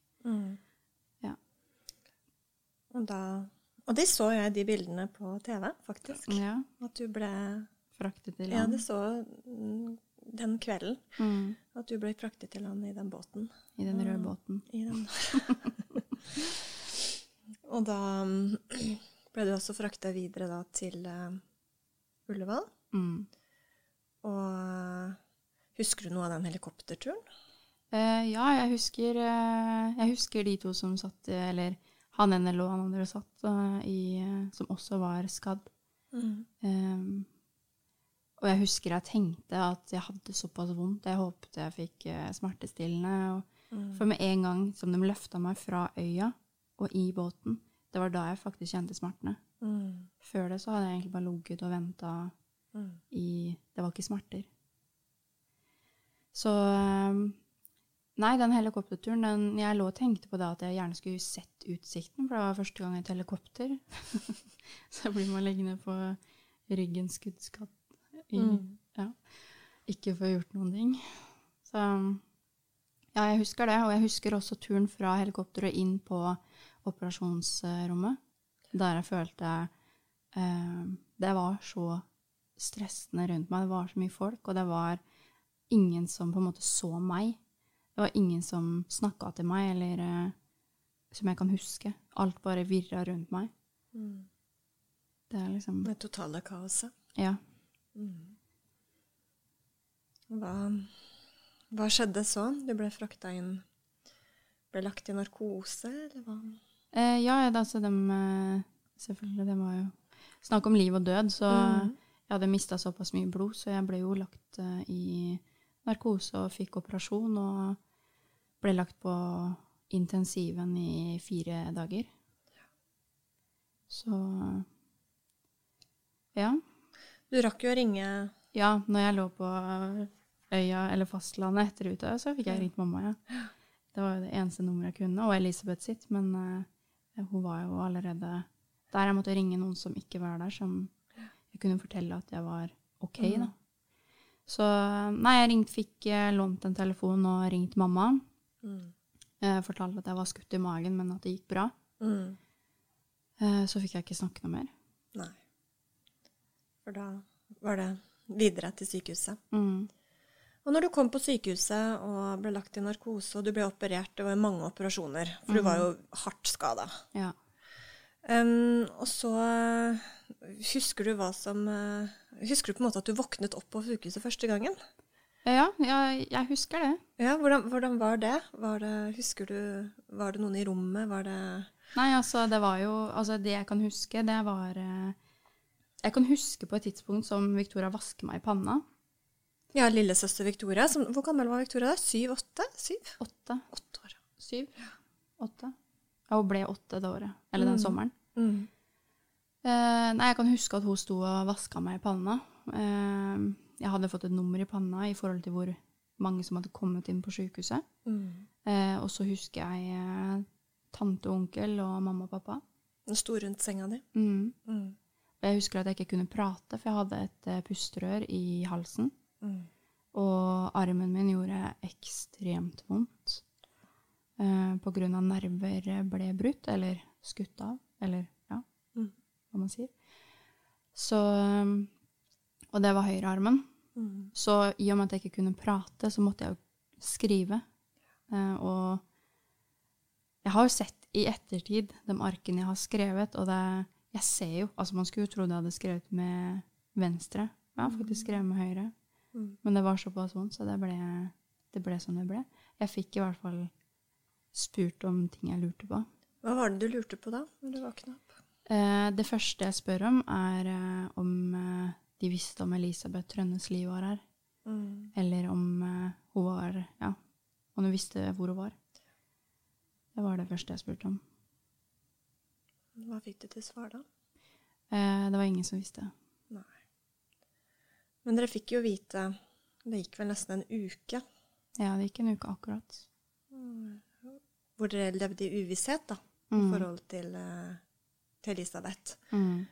Ja. Og da Og de så jeg de bildene på TV, faktisk. Ja. At du ble Fraktet til Ja, det så mm, den kvelden. Mm. At du ble fraktet til land i den båten. I den røde båten. I den. og da mm, ble du også frakta videre da til uh, Ullevål. Mm. Og eh, husker du noe av den helikopterturen? Uh, ja, jeg husker, uh, jeg husker de to som satt Eller han ene lå han andre satt eh, i eh, Som også var skadd. Um, og jeg husker jeg tenkte at jeg hadde såpass vondt. Jeg håpet jeg fikk uh, smertestillende. Og, For med en gang som de løfta meg fra øya og i båten, det var da jeg faktisk kjente smertene. Mm. Før det så hadde jeg egentlig bare ligget og venta Mm. i Det var ikke smerter. Så um, Nei, den helikopterturen den, Jeg lå og tenkte på det at jeg gjerne skulle sett utsikten, for det var første gang et helikopter. så blir man liggende på ryggen skuddskatt. i- Mm. Ja. Ikke få gjort noen ting. Så ja, jeg husker det. Og jeg husker også turen fra helikopteret inn på operasjonsrommet. Der jeg følte eh, Det var så stressende rundt meg. Det var så mye folk, og det var ingen som på en måte så meg. Det var ingen som snakka til meg, eller eh, som jeg kan huske. Alt bare virra rundt meg. Mm. Det er liksom Det totale kaoset. Ja. Hva, hva skjedde så? Du ble frakta inn Ble lagt i narkose, eller hva? Eh, ja, altså dem eh, Selvfølgelig, det var jo snakk om liv og død, så mm. jeg hadde mista såpass mye blod, så jeg ble jo lagt uh, i narkose og fikk operasjon og ble lagt på intensiven i fire dager. Så ja. Du rakk jo å ringe Ja, når jeg lå på øya eller fastlandet etter Utøya, så fikk jeg ringt mamma, ja. Det var jo det eneste nummeret jeg kunne, og Elisabeth sitt, men uh, hun var jo allerede der. Jeg måtte ringe noen som ikke var der, som jeg kunne fortelle at jeg var OK, da. Så nei, jeg ringt, fikk eh, lånt en telefon og ringt mamma. Mm. Eh, fortalte at jeg var skutt i magen, men at det gikk bra. Mm. Eh, så fikk jeg ikke snakke noe mer. Nei. For da var det videre til sykehuset. Mm. Og når du kom på sykehuset og ble lagt i narkose, og du ble operert, det var mange operasjoner, for du var jo hardt skada. Ja. Um, og så eh, husker du hva som Husker du på en måte at du våknet opp på sykehuset første gangen? Ja, jeg, jeg husker det. Ja, hvordan, hvordan var det? Var det Husker du Var det noen i rommet? Var det Nei, altså, det var jo Altså, det jeg kan huske, det var eh, Jeg kan huske på et tidspunkt som Victoria vasker meg i panna. Ja, lillesøster Victoria. Som, hvor gammel var Victoria da? Syv-åtte? Syv? Åtte. Åtte år. Syv. Åtte. Ja, hun ble åtte det året. Eller den sommeren. Mm. Eh, nei, jeg kan huske at hun sto og vaska meg i panna. Eh, jeg hadde fått et nummer i panna i forhold til hvor mange som hadde kommet inn på sykehuset. Mm. Eh, og så husker jeg eh, tante og onkel og mamma og pappa. Den sto rundt senga di. Mm. Mm. Jeg husker at jeg ikke kunne prate, for jeg hadde et eh, pusterør i halsen. Mm. Og armen min gjorde ekstremt vondt. Eh, på grunn av nerver ble brutt, eller skutt av, eller ja, Mm. hva man sier. Så um, Og det var høyrearmen. Mm. Så i og med at jeg ikke kunne prate, så måtte jeg jo skrive. Eh, og jeg har jo sett i ettertid de arkene jeg har skrevet, og det Jeg ser jo Altså, man skulle jo trodd jeg hadde skrevet med venstre. Jeg har faktisk skrevet med høyre. Mm. Men det var såpass vondt, så det ble, det ble som det ble. Jeg fikk i hvert fall spurt om ting jeg lurte på. Hva var det du lurte på da, når du våkna opp? Eh, det første jeg spør om, er eh, om eh, de visste om Elisabeth Trønnes liv var her. Mm. Eller om uh, hun var Ja, om hun visste hvor hun var. Det var det første jeg spurte om. Hva fikk du til svar da? Eh, det var ingen som visste. Nei. Men dere fikk jo vite Det gikk vel nesten en uke Ja, det gikk en uke akkurat. hvor dere levde i uvisshet da, i Mm. forhold til, eh, til Elisabeth. Mm.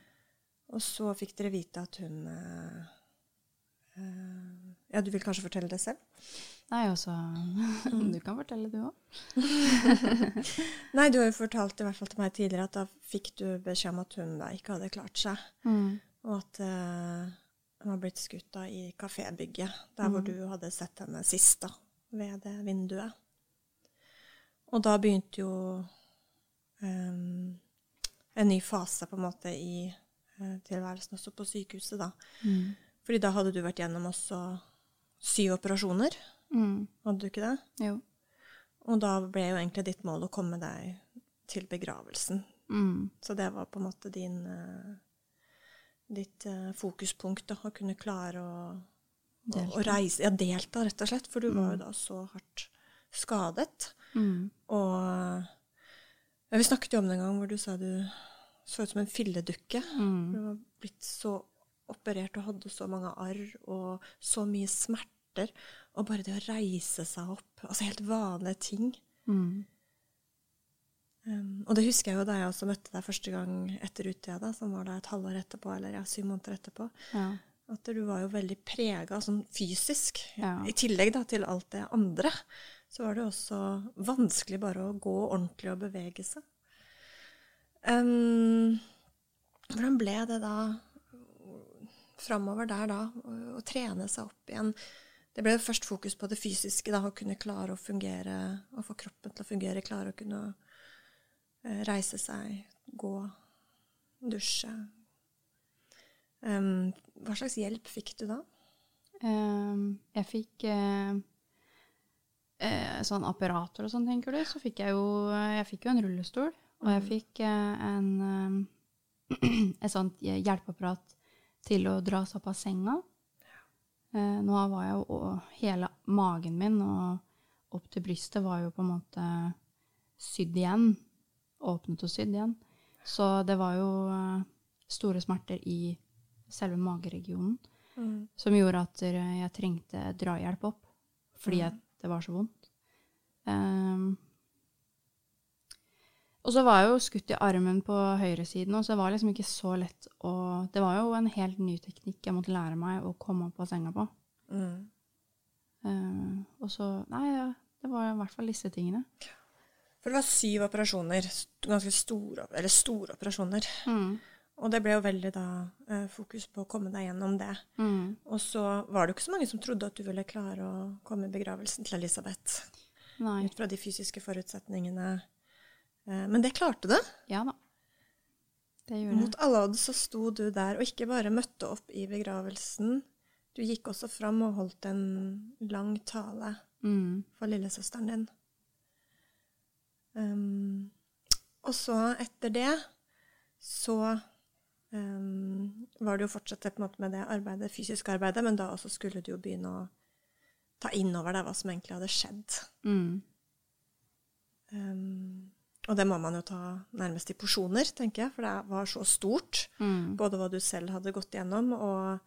Og så fikk dere vite at hun eh, Ja, du vil kanskje fortelle det selv? Nei, også Du kan fortelle, du òg. Nei, du har jo fortalt i hvert fall til meg tidligere at da fikk du beskjed om at hun da ikke hadde klart seg. Mm. Og at uh, hun var blitt skutt da i kafébygget, der hvor Mhm. du hadde sett henne sist, da, ved det vinduet. Og da begynte jo um, en ny fase på en måte i tilværelsen også på sykehuset, da. Mm. Fordi da hadde du vært gjennom også syv operasjoner, Mm. hadde du ikke det? Jo. Og da ble jo egentlig ditt mål å komme deg til begravelsen. Mm. Så det var på en måte din eh, ditt eh, fokuspunkt, da, å kunne klare å, å, å reise Ja, delta, rett og slett. For du var jo Mm. da så hardt skadet. Mm. Og ja, vi snakket jo om det en gang hvor du sa du så ut som en filledukke. Mm. Du var blitt så operert og hadde så mange arr og så mye smerter. Og bare det å reise seg opp, altså helt vanlige ting. Mm. Um, og det husker jeg jo da jeg også møtte deg første gang etter Utøya, da, som var da et halvår etterpå, eller ja, syv måneder etterpå. Ja. At du var jo veldig prega sånn fysisk. Ja. I tillegg da til alt det andre, så var det også vanskelig bare å gå ordentlig og bevege seg. Um, hvordan ble det da framover der da, å, å trene seg opp igjen? Det ble jo først fokus på det fysiske, da, å kunne klare å fungere, å få kroppen til å fungere, klare å kunne eh, reise seg, gå, dusje. Um, hva slags hjelp fikk du da? Um, jeg fikk uh sånn apparater og sånn, tenker du. Så fikk jeg jo Jeg fikk jo en rullestol, og jeg fikk eh, en eh, et sånt hjelpeapparat til å dra seg opp av senga. Eh, nå var jeg jo Hele magen min og opp til brystet var jo på en måte sydd igjen. Åpnet og sydd igjen. Så det var jo store smerter i selve mageregionen som gjorde at jeg trengte drahjelp opp, fordi at det var så vondt. Ehm, og så var jeg jo skutt i armen på høyresiden, og så det var liksom ikke så lett å Det var jo en helt ny teknikk jeg måtte lære meg å komme opp av senga på. Mm. Uh, og så Nei, ja, det var i hvert fall disse tingene. For det var syv operasjoner, ganske store, eller store operasjoner. Mm. Og det ble jo veldig da eh, fokus på å komme deg gjennom det. Mm. Og så var det jo ikke så mange som trodde at du ville klare å komme i begravelsen til Elisabeth. Nei. Ut fra de fysiske forutsetningene. Eh, men det klarte du. Ja da. Det gjorde Mot alle odds så sto du der, og ikke bare møtte opp i begravelsen. Du gikk også fram og holdt en lang tale Mm. for lillesøsteren din. Um, og så, etter det, så um, var det jo fortsatt på en måte med det arbeidet, fysiske arbeidet, men da også skulle du jo begynne å ta inn over deg hva som egentlig hadde skjedd. Mm. Um, og det må man jo ta nærmest i porsjoner, tenker jeg, for det var så stort. Mm. Både hva du selv hadde gått gjennom, og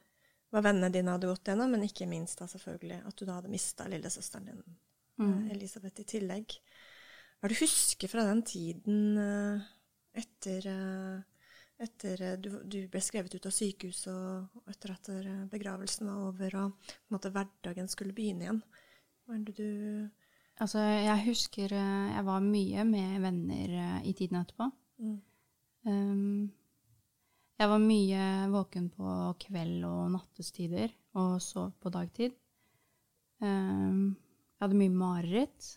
hva vennene dine hadde gått gjennom, men ikke minst da selvfølgelig at du da hadde mista lillesøsteren din, Mm. eh, Elisabeth, i tillegg. Hva er det du husker fra den tiden eh, etter, eh, etter du, du ble skrevet ut av sykehuset og etter at begravelsen var over og på en måte hverdagen skulle begynne igjen. Hva er det du Altså, jeg husker eh, jeg var mye med venner eh, i tiden etterpå. Mm. Um, jeg var mye våken på kveld og nattestider og sov på dagtid. Um, jeg hadde mye mareritt.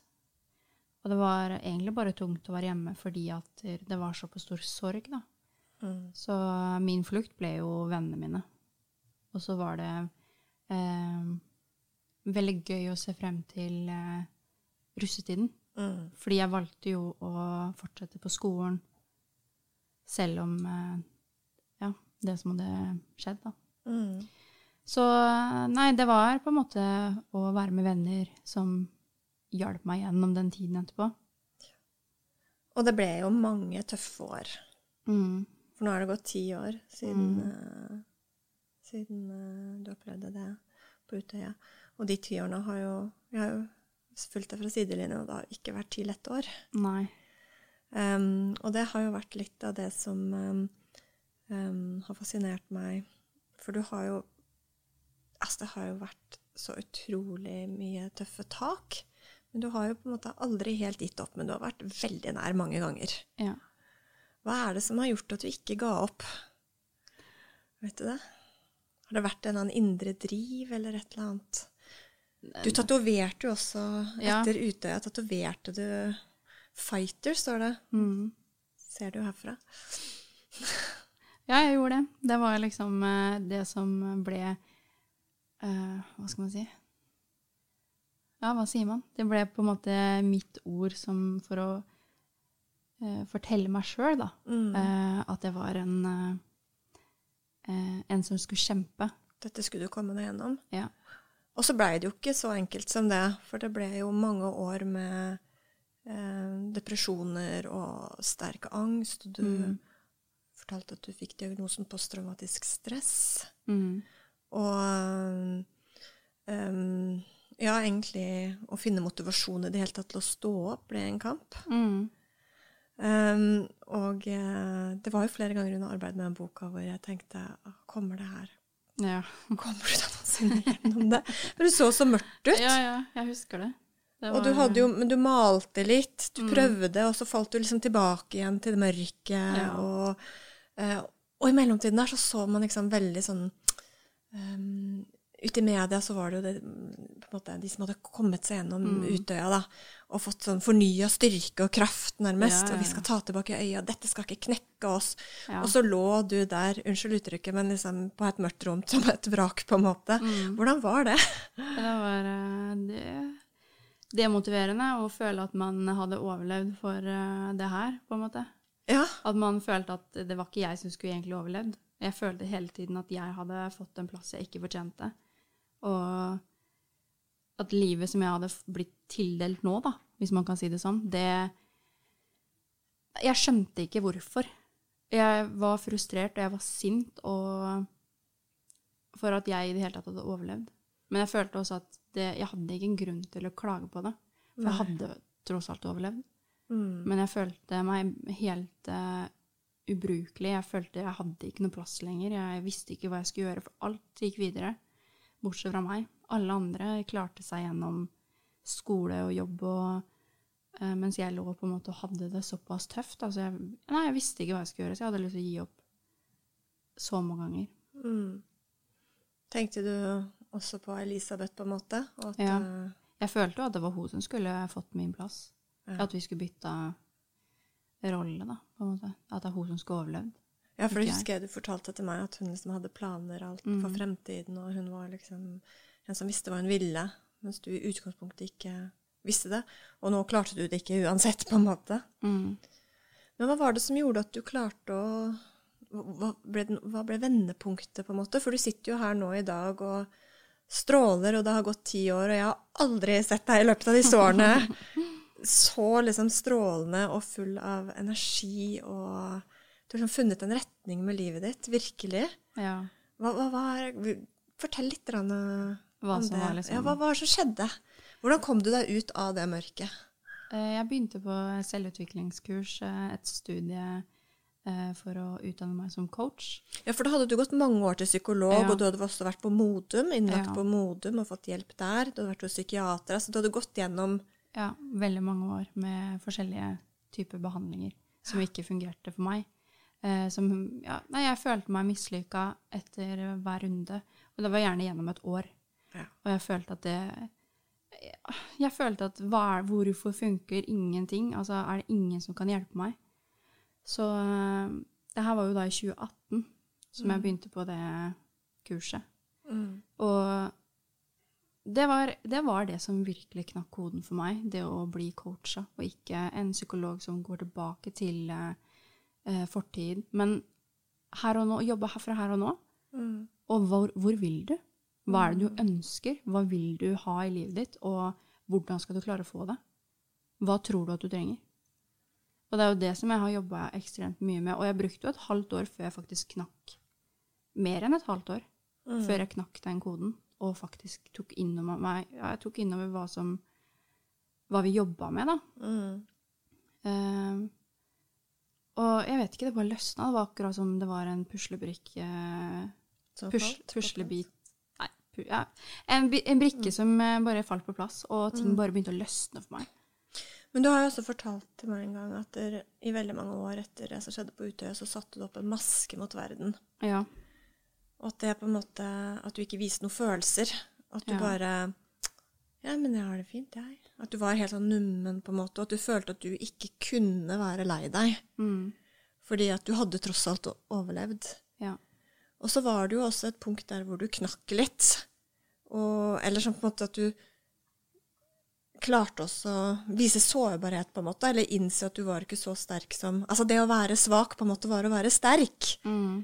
Og det var egentlig bare tungt å være hjemme fordi at det var såpass stor sorg, da. Mm. Så min flukt ble jo vennene mine. Og så var det um, veldig gøy å se frem til eh, russetiden. Mm. Fordi jeg valgte jo å fortsette på skolen selv om eh, ja, det som hadde skjedd, da. Mm. Så nei, det var på en måte å være med venner som hjalp meg gjennom den tiden etterpå. Og det ble jo mange tøffe år. Mm. For nå har det gått ti år siden, Mm. uh, siden uh, du opplevde det på Utøya. Og de ti årene har jo Jeg har jo fulgt deg fra sidelinjen, og det har ikke vært ti lette år. Nei. Um, og det har jo vært litt av det som um, um, har fascinert meg. For du har jo Altså, det har jo vært så utrolig mye tøffe tak. Men du har jo på en måte aldri helt gitt opp, men du har vært veldig nær mange ganger. Ja. Hva er det som har gjort at du ikke ga opp? Vet du det? Har det vært en eller annen indre driv, eller et eller annet? Du tatoverte jo også Ja. etter Utøya. Tatoverte du Fighter, står det. Mm. Ser du herfra? Ja, jeg gjorde det. Det var liksom eh, det som ble uh, Hva skal man si? Ja, hva sier man? Det ble på en måte mitt ord som for å uh, fortelle meg sjøl, da. Mm. Uh, at jeg var en En som skulle kjempe. Dette skulle du komme deg gjennom. Ja. Og så blei det jo ikke så enkelt som det, for det ble jo mange år med eh, depresjoner og sterk angst. Du Mm. fortalte at du fikk diagnosen posttraumatisk stress. Mm. Og um, ja, egentlig å finne motivasjon i det hele tatt til å stå opp ble en kamp. Mm. Um, og eh, det var jo flere ganger under arbeidet med den boka hvor jeg tenkte Kommer det her? Ja. Kommer du da noensinne gjennom det? For det så så mørkt ut. ja, ja, jeg husker det. det Og du hadde jo, men du malte litt, du Mm. prøvde, og så falt du liksom tilbake igjen til det mørke. Ja. Og, eh, og i mellomtiden der så så man liksom veldig sånn um, Ute i media så var det jo det, måte, de som hadde kommet seg gjennom Mm. Utøya, da, og fått sånn fornya styrke og kraft, nærmest. Ja, ja, Og vi skal ta tilbake øya, dette skal ikke knekke oss. ja. Og så lå du der, unnskyld uttrykket, men liksom på et mørkt rom som et vrak, på en måte. Mm. Hvordan var det? Det var eh, det, demotiverende å føle at man hadde overlevd for eh, det her, på en måte. Ja. At man følte at det var ikke jeg som skulle egentlig overlevd. Jeg følte hele tiden at jeg hadde fått en plass jeg ikke fortjente. Og at livet som jeg hadde blitt tildelt nå, da, hvis man kan si det sånn, det Jeg skjønte ikke hvorfor. Jeg var frustrert, og jeg var sint og for at jeg i det hele tatt hadde overlevd. Men jeg følte også at det, jeg hadde ikke en grunn til å klage på det. For jeg hadde tross alt overlevd. Mm. Men jeg følte meg helt uh, ubrukelig. Jeg følte jeg hadde ikke noe plass lenger. Jeg visste ikke hva jeg skulle gjøre, for alt gikk videre. Bortsett fra meg. Alle andre klarte seg gjennom skole og jobb, og, uh, mens jeg lå på en måte og hadde det såpass tøft. Altså jeg, nei, jeg visste ikke hva jeg skulle gjøre, så jeg hadde lyst til å gi opp så mange ganger. Mm. Tenkte du også på Elisabeth, på en måte? At, Ja. eh, Jeg følte jo at det var hun som skulle fått min plass. Ja. At vi skulle bytte rolle, da, på en måte. At det er hun som skulle overlevd. Ja, for det husker jeg du fortalte til meg, at hun liksom hadde planer alt Mm. for fremtiden, og hun var liksom en som visste hva hun ville, mens du i utgangspunktet ikke visste det. Og nå klarte du det ikke uansett, på en måte. Mm. Men hva var det som gjorde at du klarte å Hva ble, den- hva ble vendepunktet, på en måte? For du sitter jo her nå i dag og stråler, og det har gått ti år, og jeg har aldri sett deg i løpet av disse årene så liksom strålende og full av energi, og du har liksom funnet en retning med livet ditt, virkelig. Ja. Hva, hva hva, Fortell litt Hva om som det. var liksom Ja, hva var det som skjedde? Hvordan kom du deg ut av det mørket? Eh, Jeg begynte på selvutviklingskurs, eh, et studie eh, for å utdanne meg som coach. Ja, for da hadde du gått mange år til psykolog, Ja. og du hadde også vært på Modum, innlagt Ja. på Modum og fått hjelp der. Du hadde vært hos psykiater. Altså, du hadde gått gjennom Ja, veldig mange år med forskjellige typer behandlinger som ikke fungerte for meg. Eh, som, ja, nei, jeg følte meg mislykka etter hver runde, og det var gjerne gjennom et år. Ja. Og jeg følte at det Jeg følte at hva, hvorfor funker ingenting? Altså, er det ingen som kan hjelpe meg? Så eh, det her var jo da i 2018 som jeg begynte på det kurset. Og det var, det var det som virkelig knakk koden for meg, det å bli coacha, og ikke en psykolog som går tilbake til eh, eh, fortid. Men her og nå, jobbe herfra her og nå. Og hvor, hvor vil du? Hva er det du ønsker? Hva vil du ha i livet ditt? Og hvordan skal du klare å få det? Hva tror du at du trenger? Og det er jo det som jeg har jobba ekstremt mye med. Og jeg brukte jo et halvt år før jeg faktisk knakk. Mer enn et halvt år før jeg knakk den koden. Og faktisk tok innover meg ja, Jeg tok innover hva som Hva vi jobba med, da. Eh, og jeg vet ikke, det bare løsna. Det var akkurat som det var en puslebrikke eh, pus, Puslebit Nei, pu, ja. en, en brikke som eh, bare falt på plass, og ting bare begynte å løsne for meg. Men du har jo også fortalt til meg en gang at der, i veldig mange år etter det som skjedde på Utøya, så satte du opp en maske mot verden. Ja. Og at det på en måte At du ikke viste noen følelser. At du Ja. bare Ja, men jeg har det fint, jeg. At du var helt sånn nummen, på en måte. Og at du følte at du ikke kunne være lei deg. Mm. Fordi at du hadde tross alt overlevd. ja. Og så var det jo også et punkt der hvor du knakk litt. Og, eller sånn på en måte at du klarte også å vise sårbarhet, på en måte. Eller innse at du var ikke så sterk som Altså det å være svak på en måte var å være sterk. Mm.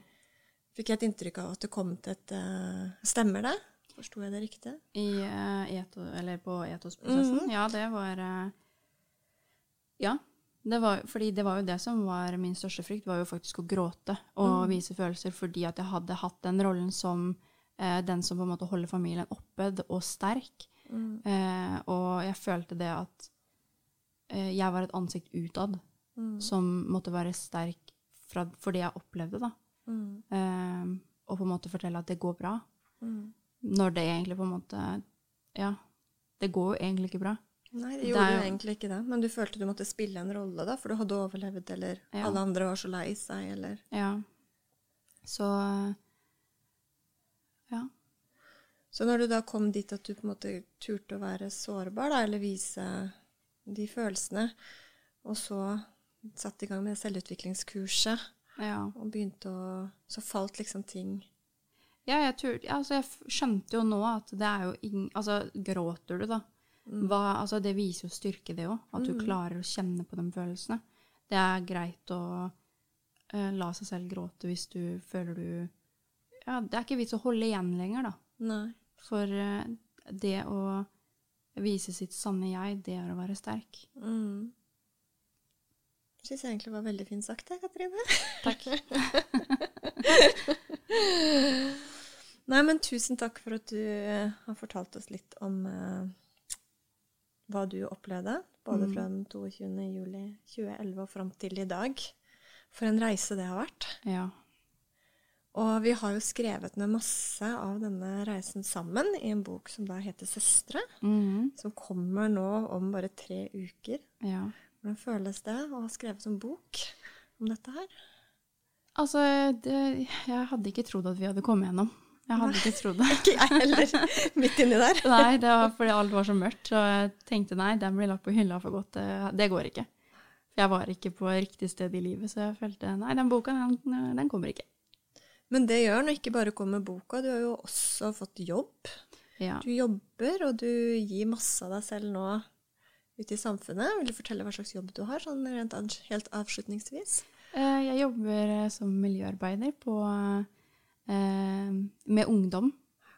Fikk jeg et inntrykk av at det kom til et uh, Stemmer det? Forsto jeg det riktig? I, uh, eto, eller på etosprosessen. Mhm. Ja, det var uh, Ja. Det var, fordi det var jo det som var min største frykt, var jo faktisk å gråte og mm. vise følelser, fordi at jeg hadde hatt den rollen som uh, den som på en måte holder familien oppe og sterk. Mm. Og jeg følte det at jeg var et ansikt utad Mm. som måtte være sterk fra, for det jeg opplevde, da. Mm. Eh, og på en måte fortelle at det går bra. Mm. Når det egentlig på en måte Ja, det går jo egentlig ikke bra. Nei, det gjorde det jo- egentlig ikke det. Men du følte du måtte spille en rolle, da, for du hadde overlevd, eller Ja. alle andre var så lei seg, eller Ja. Så Ja. Så når du da kom dit at du på en måte turte å være sårbar, da, eller vise de følelsene, og så satte i gang med selvutviklingskurset, Ja, og begynte å Så falt liksom ting ja jeg, tur, ja, altså jeg skjønte jo nå at det er jo ingen Altså, gråter du, da? Hva, altså, det viser jo styrke, det òg. At du klarer å kjenne på de følelsene. Det er greit å uh, la seg selv gråte hvis du føler du Ja, det er ikke vits å holde igjen lenger, da. Nei. For uh, det å vise sitt sanne jeg, det er å være sterk. Mm. Syns jeg egentlig var veldig fint sagt, det, Katrine. Takk. Nei, men tusen takk for at du eh, har fortalt oss litt om eh, hva du opplevde, både Mm. fra den 22. juli 2011 og fram til i dag. For en reise det har vært. Ja. Og vi har jo skrevet ned masse av denne reisen sammen i en bok som da heter 'Søstre', mm. som kommer nå om bare tre uker. ja. Hvordan føles det å ha skrevet en bok om dette her? Altså, det, jeg hadde ikke trodd at vi hadde kommet gjennom. Jeg hadde ikke trodd det. Ikke jeg heller, midt inni der. Nei, det var fordi alt var så mørkt, så jeg tenkte nei, den blir lagt på hylla for godt. Det, går ikke. Jeg var ikke på riktig sted i livet, så jeg følte nei, den boka, den, den kommer ikke. Men det gjør den, ikke bare kommer boka. Du har jo også fått jobb. Ja. Du jobber, og du gir masse av deg selv nå ute i samfunnet. Vil du fortelle hva slags jobb du har, sånn rent helt avslutningsvis? Eh, Jeg jobber eh, som miljøarbeider på, eh, med ungdom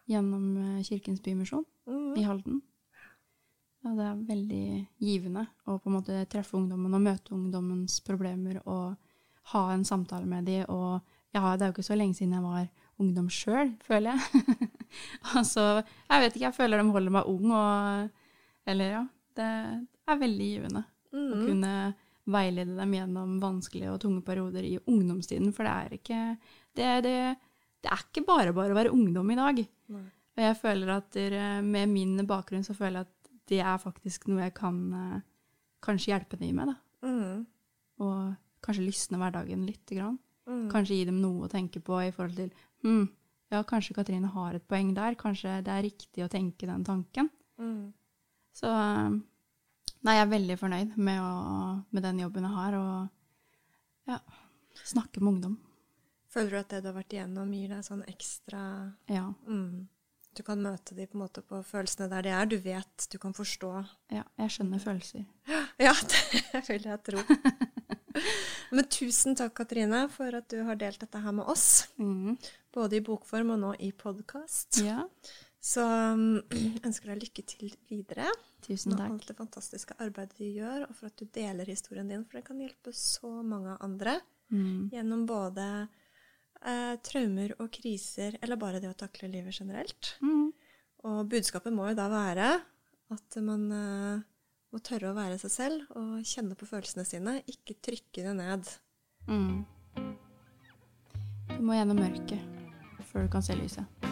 gjennom eh, Kirkens Bymisjon i Halden. Ja, det er veldig givende å på en måte treffe ungdommen og møte ungdommens problemer og ha en samtale med dem. Og ja, det er jo ikke så lenge siden jeg var ungdom sjøl, føler jeg. altså, jeg vet ikke, jeg føler de holder meg ung og Eller ja. Det er veldig givende å kunne veilede dem gjennom vanskelige og tunge perioder i ungdomstiden. For det er ikke Det, det, det er ikke bare bare å være ungdom i dag. Nei. Og jeg føler at der, med min bakgrunn så føler jeg at det er faktisk noe jeg kan eh, kanskje hjelpe dem med. da. Mm. Og kanskje lysne hverdagen litt. Grann. Mm. Kanskje gi dem noe å tenke på i forhold til hm, ja, kanskje Katrine har et poeng der. Kanskje det er riktig å tenke den tanken. Mm. Så eh, nei, jeg er veldig fornøyd med, å, med den jobben jeg har, og ja, snakke med ungdom. Føler du at det du har vært igjennom, gir deg sånn ekstra Ja, mm. Du kan møte dem på på følelsene der de er. Du vet, du kan forstå. ja jeg skjønner følelser. Ja, det vil jeg tro. Men tusen takk, Katrine, for at du har delt dette her med oss. Mm. Både i bokform og nå i podkast. Ja, Så um, ønsker deg lykke til videre tusen med takk. alt det fantastiske arbeidet du gjør, og for at du deler historien din, for det kan hjelpe så mange andre Mm. gjennom både eh, traumer og kriser, eller bare det å takle livet generelt. Mm. Og budskapet må jo da være at man eh, må tørre å være seg selv og kjenne på følelsene sine, ikke trykke det ned. Mm. Du må gjennom mørket før du kan se lyset.